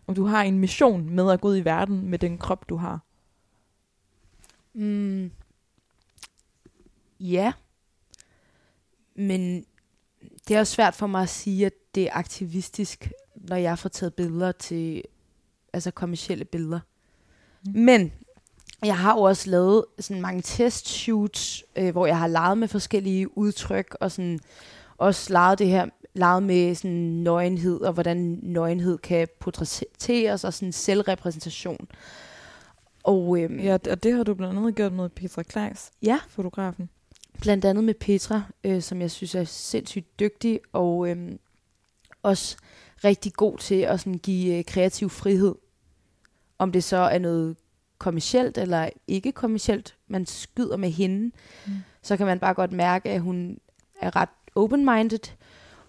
om du har en mission med at gå ud i verden med den krop, du har? Mm. Ja. Men det er også svært for mig at sige, at det er aktivistisk, når jeg får taget billeder til, altså kommersielle billeder. Mm. Men jeg har jo også lavet sådan mange testshoots, øh, hvor jeg har leget med forskellige udtryk, og sådan også leget det her, leget med sådan nøgenhed, og hvordan nøgenhed kan portrætteres, og sådan selvrepræsentation. Og øhm, Ja, og det har du blandt andet gjort med Petra Kleis, ja, fotografen. blandt andet med Petra, øh, som jeg synes er sindssygt dygtig, og øhm, også rigtig god til at sådan give øh, kreativ frihed. Om det så er noget kommercielt eller ikke kommercielt, man skyder med hende, Mm. så kan man bare godt mærke, at hun er ret open-minded,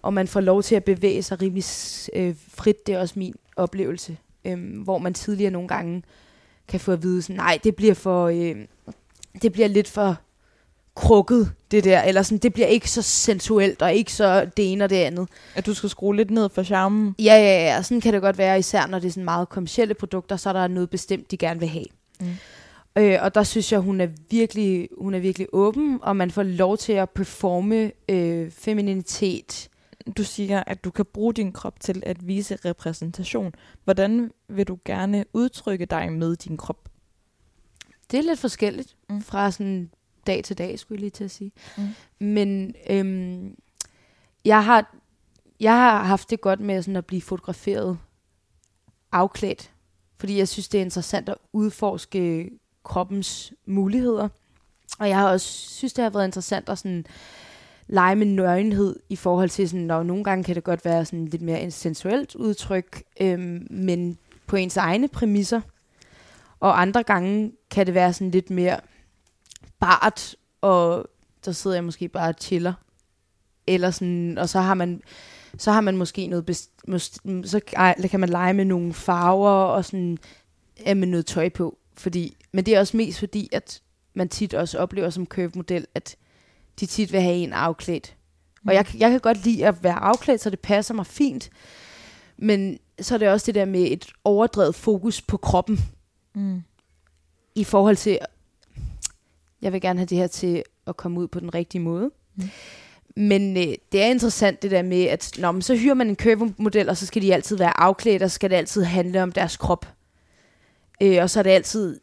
og man får lov til at bevæge sig rimelig øh, frit. Det er også min oplevelse, øhm, hvor man tidligere nogle gange kan få at vide, sådan, nej, det bliver for, øh, det bliver lidt for krukket, det der, eller sådan, det bliver ikke så sensuelt, og ikke så det ene og det andet. At du skal skrue lidt ned for charmen. Ja, ja, ja, sådan kan det godt være, især når det er sådan meget kommersielle produkter, så er der noget bestemt, de gerne vil have. Mm. Øh, og der synes jeg, hun er virkelig, hun er virkelig åben, og man får lov til at performe øh, femininitet du siger, at du kan bruge din krop til at vise repræsentation. Hvordan vil du gerne udtrykke dig med din krop? Det er lidt forskelligt Mm. fra sådan dag til dag, skulle jeg lige til at sige. Mm. Men øhm, jeg, har, jeg har haft det godt med sådan at blive fotograferet afklædt, fordi jeg synes, det er interessant at udforske kroppens muligheder. Og jeg har også synes, det har været interessant at sådan lege med nøgenhed i forhold til sådan, når nogle gange kan det godt være sådan lidt mere sensuelt udtryk, øhm, men på ens egne præmisser. Og andre gange kan det være sådan lidt mere bart, og der sidder jeg måske bare og chiller. Eller sådan, og så har man, så har man måske noget, best, mås- så kan man lege med nogle farver og sådan, ja, med noget tøj på. Fordi, men det er også mest fordi, at man tit også oplever som curve-model, at de tit vil have en afklædt. Og jeg, jeg kan godt lide at være afklædt, så det passer mig fint. Men så er det også det der med et overdrevet fokus på kroppen Mm. i forhold til, jeg vil gerne have det her til at komme ud på den rigtige måde. Mm. Mm. Men øh, det er interessant det der med, at når man så hyrer man en curve-model, og så skal de altid være afklædt, og så skal det altid handle om deres krop. Øh, og så er det altid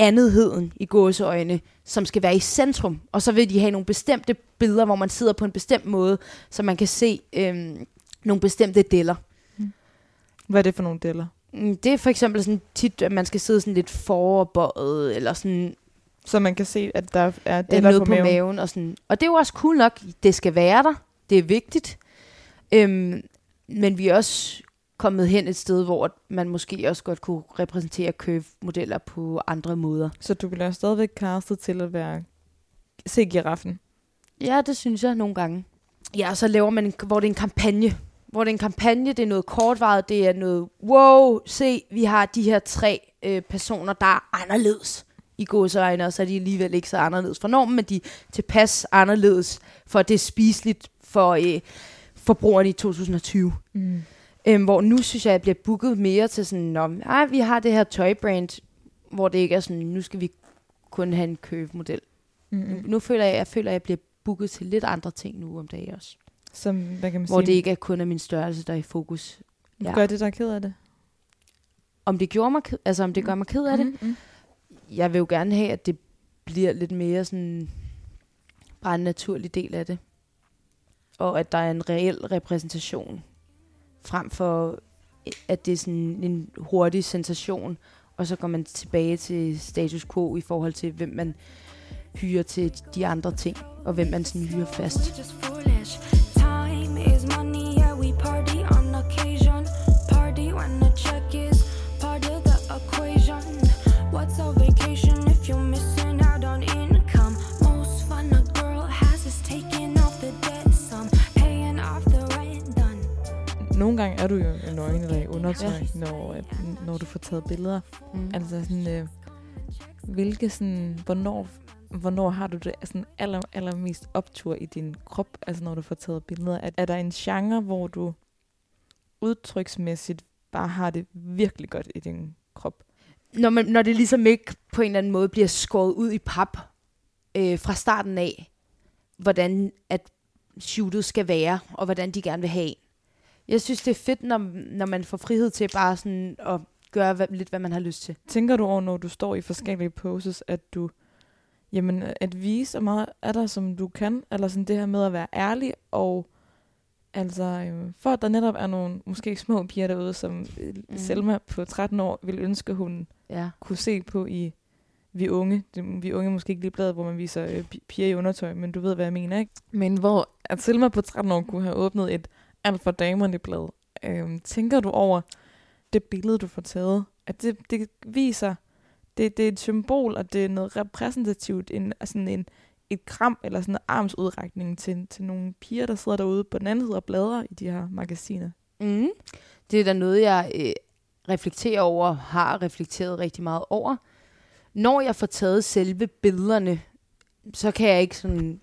andetheden i gåseøjne, som skal være i centrum. Og så vil de have nogle bestemte billeder, hvor man sidder på en bestemt måde, så man kan se øh, nogle bestemte deller. Hvad er det for nogle deller? Mm, Det er for eksempel sådan tit, at man skal sidde sådan lidt foroverbøjet, eller sådan Så man kan se, at der er eller deller noget på, på maven. maven. og, sådan. og det er jo også cool nok. Det skal være der. Det er vigtigt. Øhm, men vi er også kommet hen et sted, hvor man måske også godt kunne repræsentere curve-modeller på andre måder. Så du bliver stadigvæk castet til at være... Se giraffen. Ja, det synes jeg nogle gange. Ja, og så laver man, en, hvor det er en kampagne. Hvor det er en kampagne, det er noget kortvaret, det er noget, wow, se, vi har de her tre øh, personer, der er anderledes i gåseøjne, og så er de alligevel ikke så anderledes for normen, men de er tilpas anderledes, for det er spiseligt for øh, forbrugerne i 2020. Mm. Øhm, hvor nu synes jeg, at jeg bliver booket mere til sådan, om, nej, vi har det her tøjbrand, hvor det ikke er sådan, nu skal vi kun have en curve-model. Mm. Nu føler jeg, jeg føler, at jeg bliver booket til lidt andre ting nu om dagen også. Som, hvad kan man Hvor sige? det ikke er kun er min størrelse, der er i fokus. ja. Gør det dig ked af det? Om det gjorde mig, altså om det gør mig ked af det. Mm, mm. Jeg vil jo gerne have, at det bliver lidt mere sådan bare en naturlig del af det. Og at der er en reel repræsentation, frem for at det er sådan en hurtig sensation, og så går man tilbage til status quo i forhold til, hvem man hyrer til de andre ting, og hvem man sådan hyrer fast. Nogle gange er du jo nøgen eller i undertøj, Ja. når, at, når du får taget billeder. Mm. Altså sådan, øh, hvilke sådan, hvornår, hvornår har du det sådan aller, allermest optur i din krop, altså når du får taget billeder? Er, er der en genre, hvor du udtryksmæssigt bare har det virkelig godt i din krop? når, man, når det ligesom ikke på en eller anden måde bliver skåret ud i pap øh, fra starten af, hvordan at shootet skal være, og hvordan de gerne vil have. Jeg synes, det er fedt, når, når man får frihed til bare sådan at gøre hvad, lidt, hvad man har lyst til. Tænker du over, når du står i forskellige poses, at du, jamen, at vise så meget af dig, som du kan, eller sådan det her med at være ærlig, og altså, øh, for at der netop er nogle måske små piger derude, som mm. Mhm. Selma på 13 år vil ønske, hun Ja. kunne se på i Vi Unge. Det, vi Unge måske ikke lige bladet, hvor man viser øh, pi- piger i undertøj, men du ved, hvad jeg mener, ikke? Men hvor at Selma på 13 år kunne have åbnet et alt for damerne blad. Øhm, tænker du over det billede, du får taget? At det, det viser, det, det er et symbol, og det er noget repræsentativt, en, altså sådan en, et kram eller sådan en armsudrækning til, til nogle piger, der sidder derude på den anden side og bladrer i de her magasiner. Mm. Det er da noget, jeg øh, reflekterer over, har reflekteret rigtig meget over. Når jeg får taget selve billederne, så kan jeg ikke sådan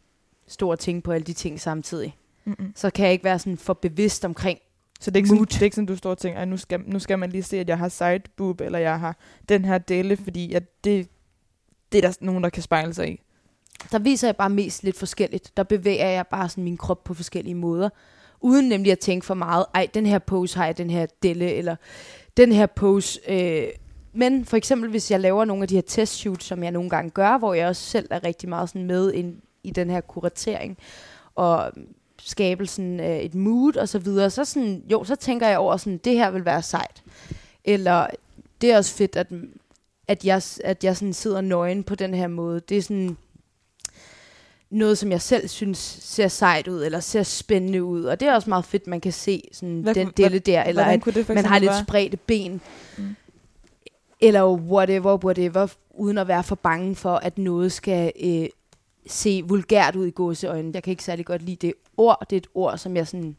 stå og tænke på alle de ting samtidig. Mm-mm. Så kan jeg ikke være sådan for bevidst omkring, Så det er ikke, sådan, det er ikke sådan, du står og tænker, "Ej, nu skal, nu skal man lige se, at jeg har side boob, eller jeg har den her dele, fordi at det, det er der nogen, der kan spejle sig i. der viser jeg bare mest lidt forskelligt. Der bevæger jeg bare sådan min krop på forskellige måder. uden nemlig at tænke for meget, ej, den her pose har jeg, den her delle, eller den her pose. Øh, men for eksempel, hvis jeg laver nogle af de her testshoots, som jeg nogle gange gør, hvor jeg også selv er rigtig meget sådan med ind i den her kuratering, og skabelsen af et mood og så videre, så, sådan, jo, så tænker jeg over, sådan, det her vil være sejt. Eller det er også fedt, at, at jeg, at jeg sådan sidder nøgen på den her måde. Det er sådan noget, som jeg selv synes ser sejt ud, eller ser spændende ud. Og det er også meget fedt, man kan se sådan Hvad den kunne- delle der, eller at man har lidt spredte ben. Mm. Eller whatever, whatever, uden at være for bange for, at noget skal øh, se vulgært ud i gåseøjne. Jeg kan ikke særlig godt lide det ord. Det er et ord, som jeg sådan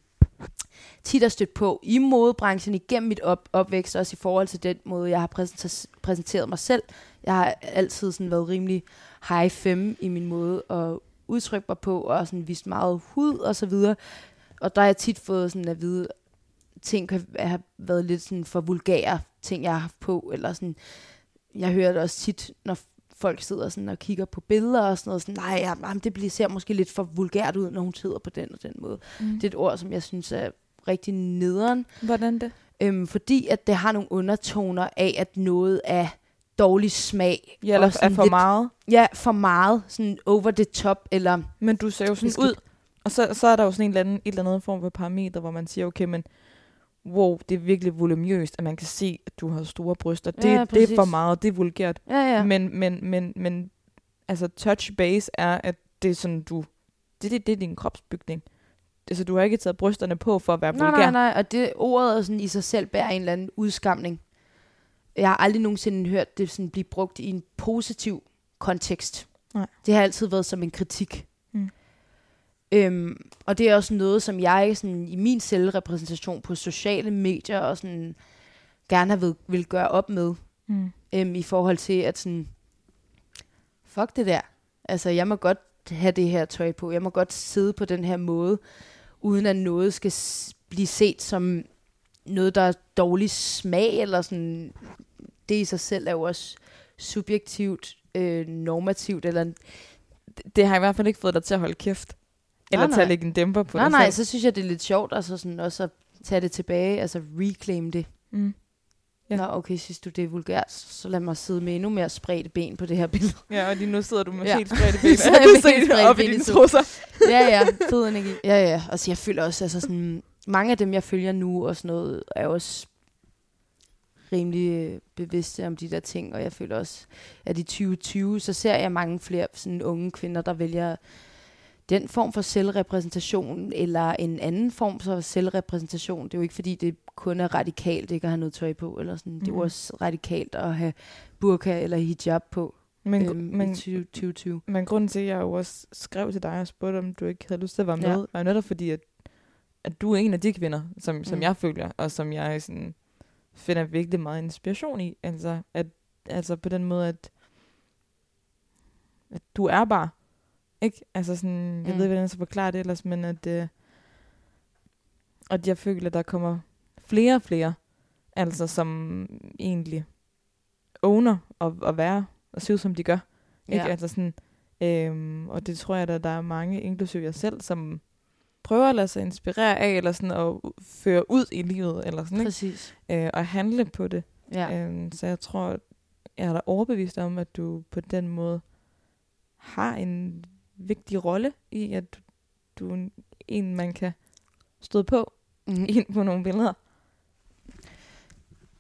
tit har stødt på i modebranchen igennem mit op- opvækst, også i forhold til den måde, jeg har præsenter- præsenteret mig selv. Jeg har altid sådan været rimelig high fem i min måde at udtrykke mig på, og sådan vist meget hud og så videre. Og der har jeg tit fået sådan at vide, ting kan have været lidt sådan for vulgære ting, jeg har haft på, eller sådan, jeg hører det også tit, når folk sidder sådan og kigger på billeder og sådan noget, sådan, nej, ja, jamen, det bliver, ser måske lidt for vulgært ud, når hun sidder på den og den måde. Mm. Det er et ord, som jeg synes er rigtig nederen, Hvordan det? øhm, fordi at det har nogle undertoner af, at noget er dårlig smag. Ja, eller er for lidt- meget. Ja, for meget, sådan over the top, eller Men du ser jo sådan Beskidt. ud, og så, så er der jo sådan en eller anden, et eller andet form for parameter, hvor man siger, okay, men wow, det er virkelig volumøst, at man kan se, at du har store bryster. Det, Ja, det er for meget, det er vulgært. ja, ja. Men, men, men, men altså touch base er, at det er sådan, du, det, det, det er din kropsbygning. Altså, du har ikke taget brysterne på for at være Nej, vulgær. nej, nej, og det ordet sådan i sig selv bærer en eller anden udskamning. Jeg har aldrig nogensinde hørt det sådan blive brugt i en positiv kontekst. Nej. Det har altid været som en kritik. Mm. Øhm, og det er også noget, som jeg sådan, i min selvrepræsentation på sociale medier og sådan, gerne vil, vil gøre op med. Mm. Øhm, I forhold til at sådan, fuck det der. Altså, jeg må godt have det her tøj på. Jeg må godt sidde på den her måde, uden at noget skal blive set som noget, der er dårlig smag, eller sådan. Det i sig selv er jo også subjektivt, øh, normativt, eller... Det har i hvert fald ikke fået dig til at holde kæft. Eller Nej, nej. lægge en dæmper på nej, dig nej, selv. så synes jeg, det er lidt sjovt, altså sådan også at tage det tilbage, altså reclaim det. Mm. Ja. Nå, okay, synes du, det er vulgært, så lad mig sidde med endnu mere spredte ben på det her billede. <laughs> Ja, og lige nu sidder du med Ja. helt spredte ben. <laughs> Så er <laughs> jeg med helt det spredte ben i dine trusser. ja, ja, fed energi. Ja, ja, altså jeg føler også, altså sådan, mange af dem, jeg følger nu og sådan noget, er også rimelig øh, bevidste om de der ting, og jeg føler også, at i 2020, så ser jeg mange flere sådan unge kvinder, der vælger den form for selvrepræsentation, eller en anden form for selvrepræsentation. Det er jo ikke, fordi det kun er radikalt ikke at have noget tøj på, eller sådan. Det er jo Mhm. også radikalt at have burka eller hijab på Men, øhm, men, i 20, 2020. men grunden til, at jeg jo også skrev til dig og spurgte, om du ikke havde lyst til at være med, ja. var jo netop fordi, at, at du er en af de kvinder, som, som Mm. jeg følger, og som jeg sådan, finder virkelig meget inspiration i. Altså, at, altså på den måde, at, at du er bare. Ikke? Altså sådan, jeg Mm. ved ikke, hvordan jeg skal forklare det ellers, men at, øh, at jeg føler, at der kommer flere og flere, altså som egentlig owner at, at være og se ud, som de gør. Ikke? Ja. Altså sådan, øhm, og det tror jeg, at der er mange, inklusive jeg selv, som prøver at lade sig inspirere af, eller sådan at føre ud i livet, eller sådan, ikke? Præcis. Øh, og handle på det. Ja. Øhm, så jeg tror, jeg er da overbevist om, at du på den måde har en vigtig rolle i, at du, du er en- man kan stå på Mm. ind på nogle billeder.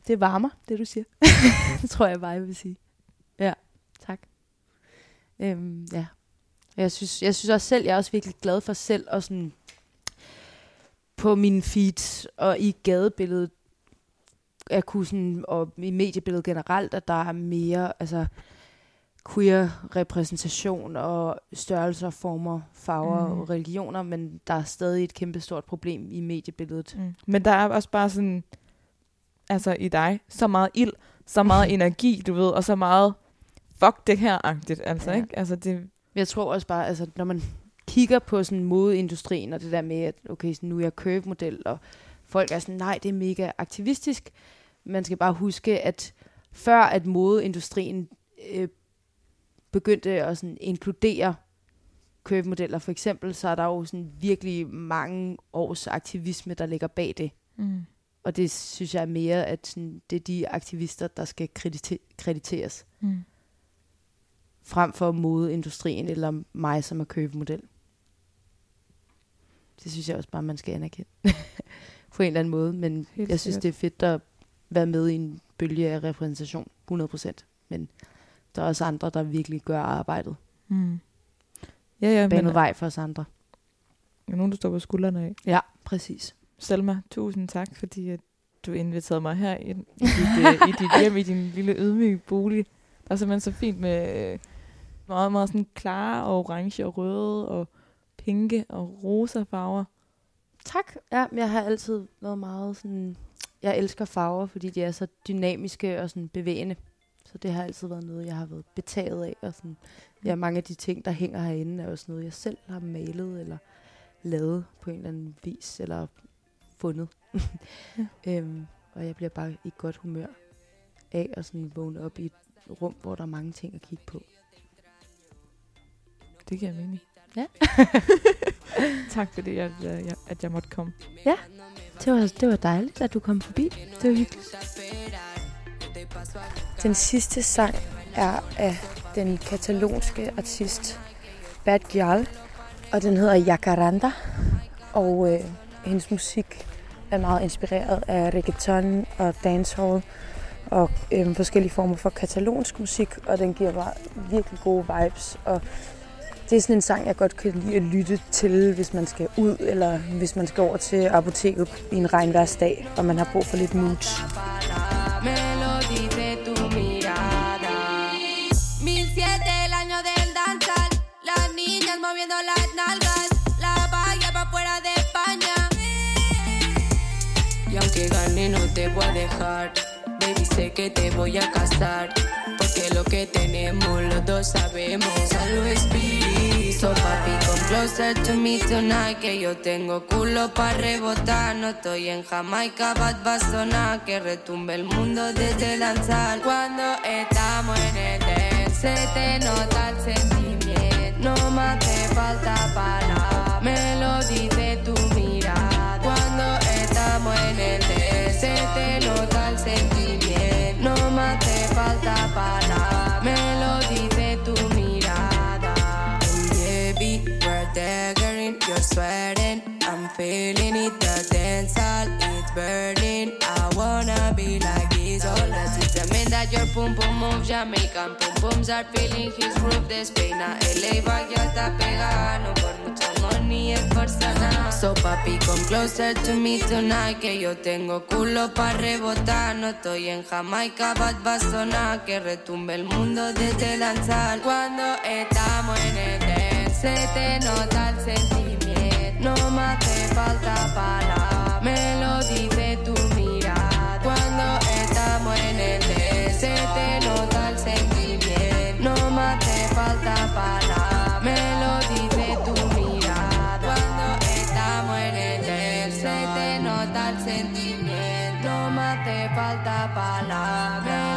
Det varmer, det du siger. <laughs> det tror jeg bare, jeg vil sige. Ja, tak. Øhm, ja. Jeg synes, jeg synes også selv, jeg er også virkelig glad for selv, og sådan på mine feeds og i gadebilledet, jeg kunne sådan, og i mediebilledet generelt, at der er mere, altså queer repræsentation og størrelser, former, farver Mm. og religioner, men der er stadig et kæmpe stort problem i mediebilledet. Mm. Men der er også bare sådan, altså i dig, så meget ild, så meget <laughs> energi, du ved, og så meget fuck det her-agtigt, altså, ja. ikke? Altså det, Jeg tror også bare, altså når man kigger på sådan modeindustrien, og det der med, at okay, sådan, nu er jeg curve-model, og folk er sådan, nej, det er mega aktivistisk. Man skal bare huske, at før at modeindustrien øh, begyndte at sådan, inkludere curve-modeller for eksempel, så er der jo sådan virkelig mange års aktivisme, der ligger bag det. Mm. Og det synes jeg er mere, at sådan, det er de aktivister, der skal kredite- krediteres, Mm. frem for modeindustrien eller mig, som er købemodel. Det synes jeg også bare, man skal anerkende. <laughs> På en eller anden måde. Men Helt jeg synes, det er fedt at være med i en bølge af repræsentation. 100%. Men der er også andre, der virkelig gør arbejdet. Mm. Ja, ja, Baner men vej for os andre. er nogen, der står på skuldrene af. Ja, præcis. Selma, tusind tak, fordi at du inviterede mig her ind i dit, øh, i dit hjem, i din lille ydmyge bolig. Der er simpelthen så fint med øh, meget, meget sådan klare og orange og røde og pinke og rosa farver. Tak. Ja, men jeg har altid været meget sådan... Jeg elsker farver, fordi de er så dynamiske og sådan bevægende. Så det har altid været noget, jeg har været betaget af. Og sådan, ja, mange af de ting, der hænger herinde, er også noget, jeg selv har malet eller lavet på en eller anden vis, eller fundet. Ja. <laughs> øhm, og jeg bliver bare i godt humør af at sådan vågne op i et rum, hvor der er mange ting at kigge på. Det giver mening. Ja. <laughs> tak fordi, at, øh, jeg, at jeg måtte komme. Det var, det var dejligt, at du kom forbi. Det var hyggeligt. Den sidste sang er af den katalonske artist Bad Gyal, og den hedder Jacaranda. Og øh, hendes musik er meget inspireret af reggaeton og dancehall og øh, forskellige former for katalonsk musik, og den giver bare virkelig gode vibes. Og det er sådan en sang, jeg godt kan lide at lytte til, hvis man skal ud, eller hvis man skal over til apoteket i en regnværsdag, og man har brug for lidt moods. Moviendo las nalgas. La valla pa' fuera de España. Y aunque gane no te voy a dejar. Baby, sé que te voy a casar. Porque lo que tenemos los dos sabemos. Solo espíritu. So papi, come closer to me tonight. Que yo tengo culo pa' rebotar. No estoy en Jamaica, bad va sonar. Que retumbe el mundo desde danzar. Cuando estamos en el dance, se te nota el sentimiento. No me falta para nada. Me lo dice feeling it, the dance it's burning. I wanna be like this. All the tell me that your pum pum moves Jamaican pum pums are feeling his groove. Despeina LA, vaya está pegada. No por mucho money es nada. So papi, come closer to me tonight. Que yo tengo culo pa' rebotar. No estoy en Jamaica, bad va. Que retumbe el mundo desde danzar. Cuando estamos en el dance, se te nota el sentimiento. No me hace falta palabras. Me lo dice tu mirada. Cuando estamos en el dance, se te nota el sentimiento. No me hace falta palabras. Me lo dice tu mirada. Cuando estamos en el dance, se te nota el sentimiento. No me hace falta palabras. Me